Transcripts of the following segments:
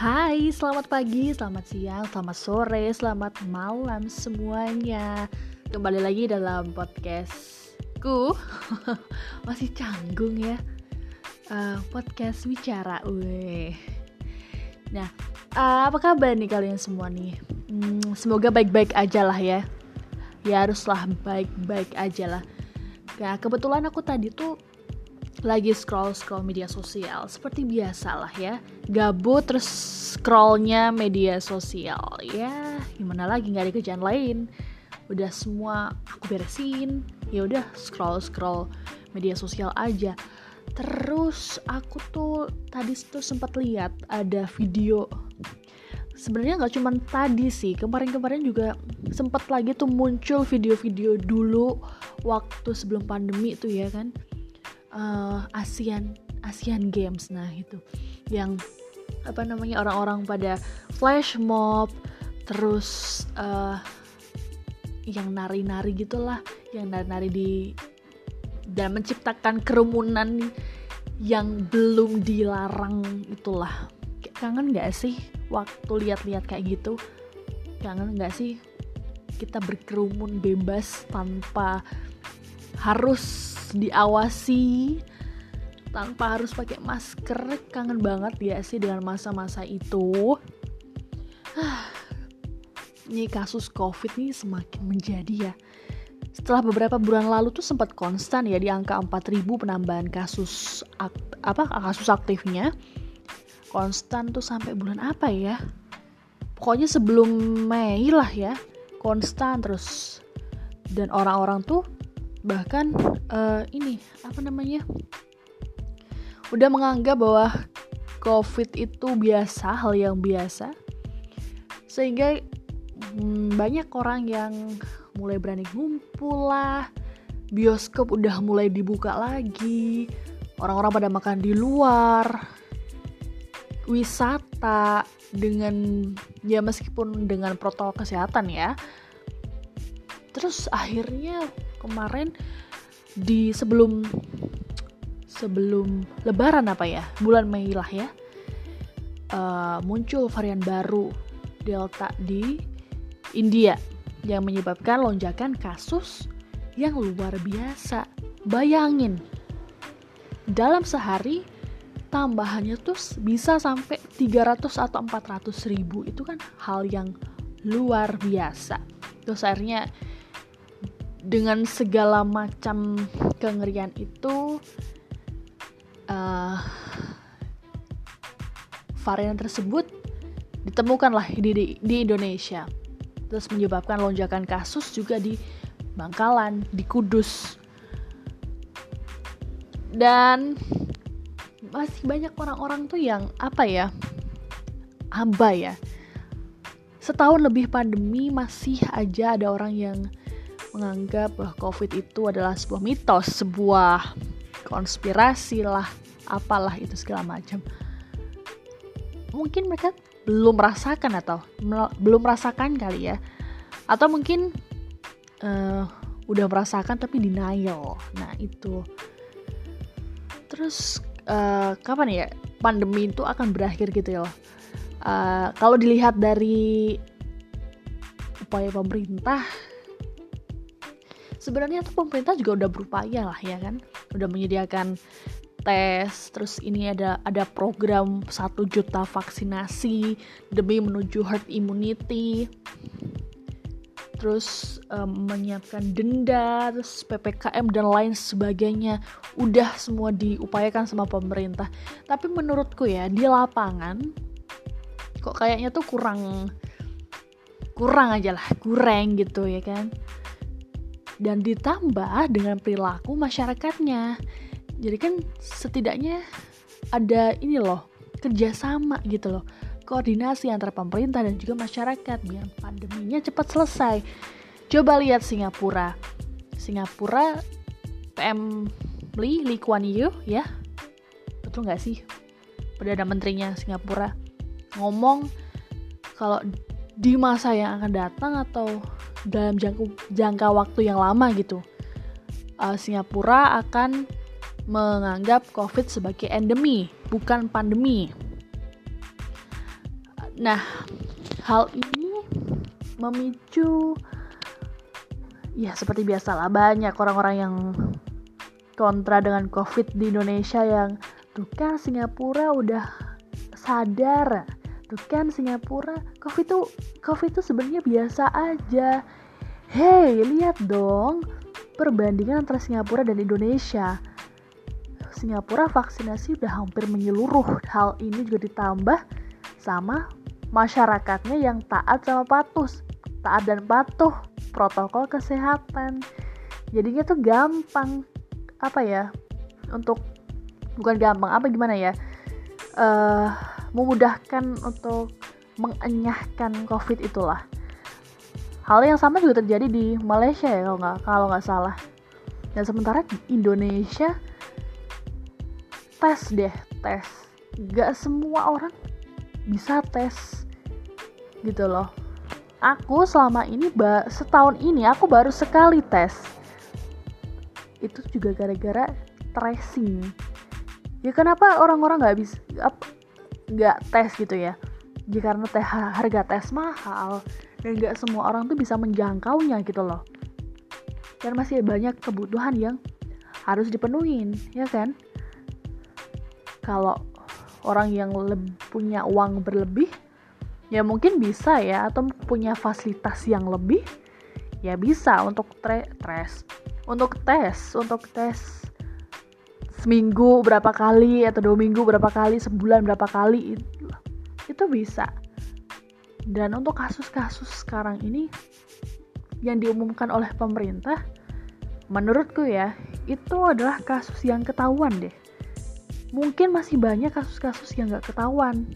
Hai, selamat pagi, selamat siang, selamat sore, selamat malam semuanya. Kembali lagi dalam podcastku. Masih canggung ya. Uh, Podcast bicara, weh. Nah, uh, apa kabar nih kalian semua nih? Hmm, semoga baik-baik aja lah ya. Ya haruslah baik-baik aja lah. Nah, kebetulan aku tadi tuh lagi scroll scroll media sosial seperti biasa lah ya. Gabut terus scrollnya media sosial. Ya gimana lagi? Nggak ada kerjaan lain. Udah semua aku beresin. Ya udah scroll scroll media sosial aja. Terus aku tuh tadi tuh sempat lihat ada video. Sebenarnya nggak cuman tadi sih kemarin-kemarin juga sempat lagi tuh muncul video-video dulu waktu sebelum pandemi tuh ya kan uh, ASEAN ASEAN Games nah itu yang apa namanya orang-orang pada flash mob terus uh, yang nari-nari gitulah yang nari-nari di dan menciptakan kerumunan yang belum dilarang itulah. Kangen nggak sih waktu lihat-lihat kayak gitu? Kangen nggak sih kita berkerumun bebas tanpa harus diawasi tanpa harus pakai masker. Kangen banget ya sih dengan masa-masa itu. Ini kasus covid nih semakin menjadi ya. Setelah beberapa bulan lalu tuh sempat konstan ya di angka 4000 penambahan kasus apa kasus aktifnya. Konstan tuh sampai bulan apa ya? Pokoknya sebelum Mei lah ya konstan terus. Dan orang-orang tuh bahkan uh, ini apa namanya udah menganggap bahwa covid itu biasa hal yang biasa. Sehingga hmm, banyak orang yang mulai berani ngumpul lah. Bioskop udah mulai dibuka lagi. Orang-orang pada makan di luar. Wisata dengan ya meskipun dengan protokol kesehatan ya. Terus akhirnya kemarin di sebelum sebelum lebaran apa ya bulan Mei lah ya uh, muncul varian baru delta di India yang menyebabkan lonjakan kasus yang luar biasa. Bayangin dalam sehari tambahannya tuh bisa sampai 300 atau 400 ribu. Itu kan hal yang luar biasa. Terus akhirnya dengan segala macam kengerian itu uh, varian tersebut ditemukanlah di, di, di Indonesia. Terus menyebabkan lonjakan kasus juga di Bangkalan di Kudus. Dan masih banyak orang-orang tuh yang apa ya abai ya. Setahun lebih pandemi masih aja ada orang yang menganggap bahwa COVID itu adalah sebuah mitos, sebuah konspirasi lah, apalah itu segala macam. Mungkin mereka belum merasakan atau belum merasakan kali ya, atau mungkin uh, udah merasakan tapi denial. Nah itu. Terus uh, kapan ya pandemi itu akan berakhir gitu ya? Uh, kalau dilihat dari upaya pemerintah sebenarnya tuh pemerintah juga udah berupaya lah ya kan? Udah menyediakan tes terus ini ada ada program satu juta vaksinasi demi menuju herd immunity. Terus um, menyiapkan denda terus ppkm dan lain sebagainya. Udah semua diupayakan sama pemerintah. Tapi menurutku ya di lapangan kok kayaknya tuh kurang kurang aja lah kurang gitu ya kan dan ditambah dengan perilaku masyarakatnya. Jadi kan setidaknya ada ini loh kerjasama gitu loh koordinasi antara pemerintah dan juga masyarakat biar pandeminya cepat selesai. Coba lihat Singapura. Singapura PM Lee, Lee Kuan Yew ya. Betul nggak sih? Perdana Menterinya Singapura ngomong kalau di masa yang akan datang atau dalam jangka, jangka waktu yang lama gitu. Uh, Singapura akan menganggap COVID sebagai endemi, bukan pandemi. Nah, hal ini memicu ya seperti biasa lah banyak orang-orang yang kontra dengan covid di Indonesia yang tuh kan Singapura udah sadar tuh kan Singapura covid tuh covid tuh sebenarnya biasa aja. Hey lihat dong perbandingan antara Singapura dan Indonesia. Singapura vaksinasi udah hampir menyeluruh. Hal ini juga ditambah sama masyarakatnya yang taat sama patuh taat dan patuh protokol kesehatan. Jadinya tuh gampang apa ya untuk bukan gampang apa gimana ya uh, memudahkan untuk mengenyahkan covid itulah. Hal yang sama juga terjadi di Malaysia ya kalau nggak kalau nggak salah. Dan sementara di Indonesia tes deh tes. Nggak semua orang bisa tes gitu loh. Aku selama ini setahun ini aku baru sekali tes. Itu juga gara-gara tracing. Ya kenapa orang-orang nggak bisa nggak tes gitu ya. Ya karena teh harga tes mahal dan nggak semua orang tuh bisa menjangkaunya gitu loh. Dan masih banyak kebutuhan yang harus dipenuhin ya kan? Kalau orang yang punya uang berlebih ya mungkin bisa ya. Atau punya fasilitas yang lebih ya bisa untuk tes. Untuk tes untuk tes seminggu berapa kali atau dua minggu berapa kali sebulan berapa kali itu, itu bisa. Dan untuk kasus-kasus sekarang ini yang diumumkan oleh pemerintah menurutku ya itu adalah kasus yang ketahuan deh. Mungkin masih banyak kasus-kasus yang gak ketahuan.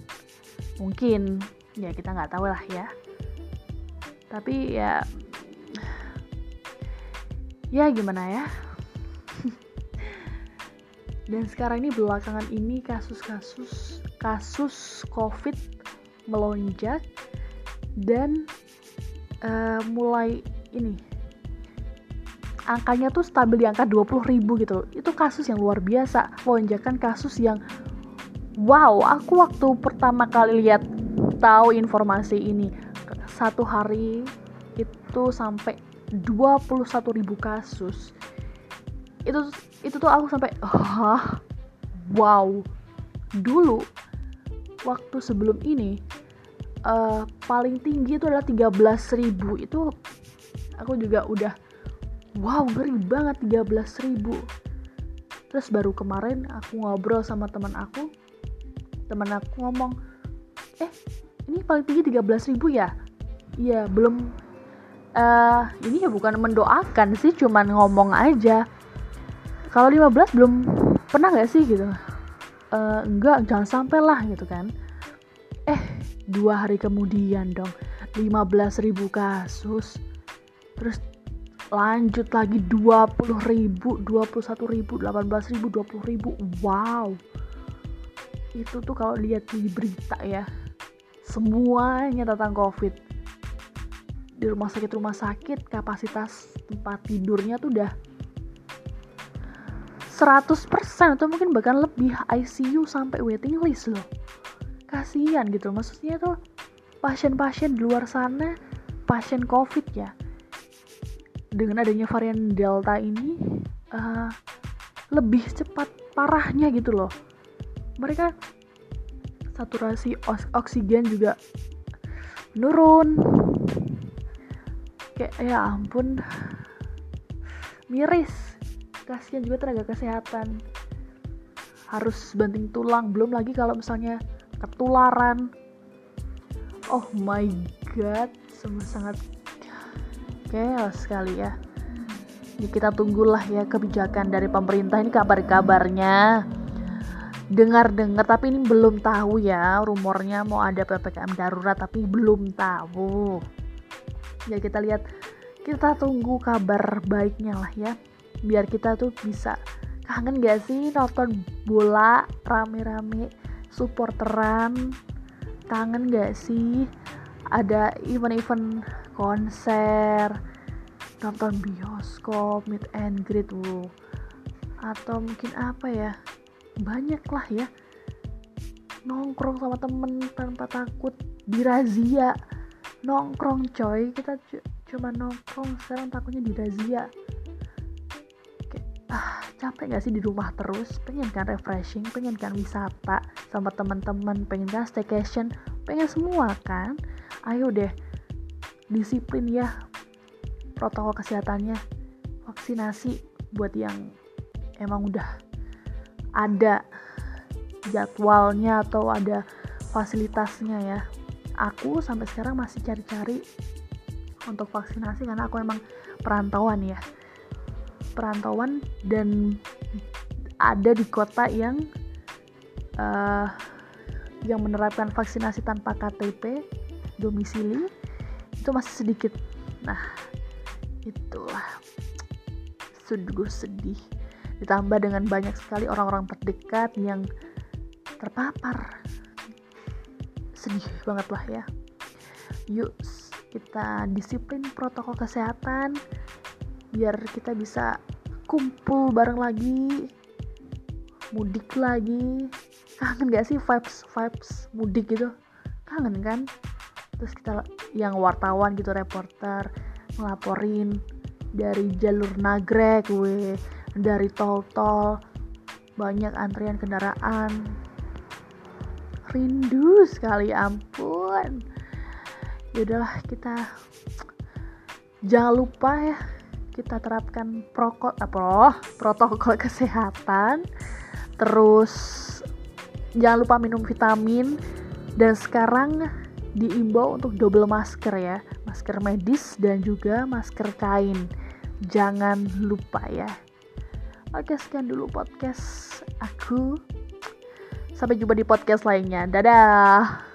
Mungkin ya kita nggak tahu lah ya. Tapi ya ya gimana ya dan sekarang ini belakangan ini kasus-kasus kasus covid melonjak dan uh, mulai ini angkanya tuh stabil di angka 20 ribu gitu. Itu kasus yang luar biasa lonjakan kasus yang wow aku waktu pertama kali lihat tahu informasi ini satu hari itu sampai 21 ribu kasus itu itu tuh aku sampai oh, wow. Dulu waktu sebelum ini uh, paling tinggi itu adalah 13 ribu. Itu aku juga udah wow ngeri banget 13 ribu. Terus baru kemarin aku ngobrol sama teman aku teman aku ngomong eh ini paling tinggi 13 ribu ya? Iya belum. Uh, ini ya bukan mendoakan sih cuman ngomong aja kalau 15 belum pernah gak sih gitu? Uh, enggak jangan sampai lah gitu kan. Eh dua hari kemudian dong 15 ribu kasus. Terus lanjut lagi 20 ribu 21 ribu 18 ribu 20 ribu. Wow. Itu tuh kalau lihat di berita ya semuanya tentang covid. Di rumah sakit rumah sakit kapasitas tempat tidurnya tuh udah 100% atau mungkin bahkan lebih ICU sampai waiting list loh. Kasihan gitu maksudnya tuh pasien-pasien di luar sana pasien covid ya. Dengan adanya varian delta ini uh, lebih cepat parahnya gitu loh. Mereka saturasi oksigen juga menurun. Kayak ya ampun miris kasihan juga tenaga kesehatan. Harus banting tulang. Belum lagi kalau misalnya ketularan. Oh my god semua sangat chaos sekali ya. Ya kita tunggulah ya kebijakan dari pemerintah. Ini kabar-kabarnya. Dengar-dengar tapi ini belum tahu ya. Rumornya mau ada ppkm darurat tapi belum tahu. Ya kita lihat. Kita tunggu kabar baiknya lah ya biar kita tuh bisa. Kangen gak sih nonton bola rame-rame supporteran? Kangen gak sih ada event-event konser nonton bioskop meet and greet wow. atau mungkin apa ya banyak lah ya. Nongkrong sama temen tanpa takut dirazia. Nongkrong coy kita cuma nongkrong sekarang takutnya dirazia capek gak sih di rumah terus? Pengen kan refreshing pengen kan wisata sama teman-teman pengen kan staycation pengen semua kan? Ayo deh disiplin ya protokol kesehatannya. Vaksinasi buat yang emang udah ada jadwalnya atau ada fasilitasnya ya. Aku sampai sekarang masih cari-cari untuk vaksinasi karena aku emang perantauan ya perantauan dan ada di kota yang uh, yang menerapkan vaksinasi tanpa KTP domisili itu masih sedikit. Nah itulah. Sungguh sedih. Ditambah dengan banyak sekali orang-orang terdekat yang terpapar. Sedih banget lah ya. Yuk kita disiplin protokol kesehatan biar kita bisa kumpul bareng lagi mudik lagi. Kangen gak sih vibes vibes mudik gitu? Kangen kan? Terus kita yang wartawan gitu reporter ngelaporin dari jalur nagrek gue dari tol-tol banyak antrian kendaraan. Rindu sekali ampun. Yaudahlah kita jangan lupa ya kita terapkan prokot apa protokol kesehatan terus jangan lupa minum vitamin dan sekarang diimbau untuk double masker ya masker medis dan juga masker kain jangan lupa ya Oke, sekian dulu podcast aku. Sampai jumpa di podcast lainnya. Dadah.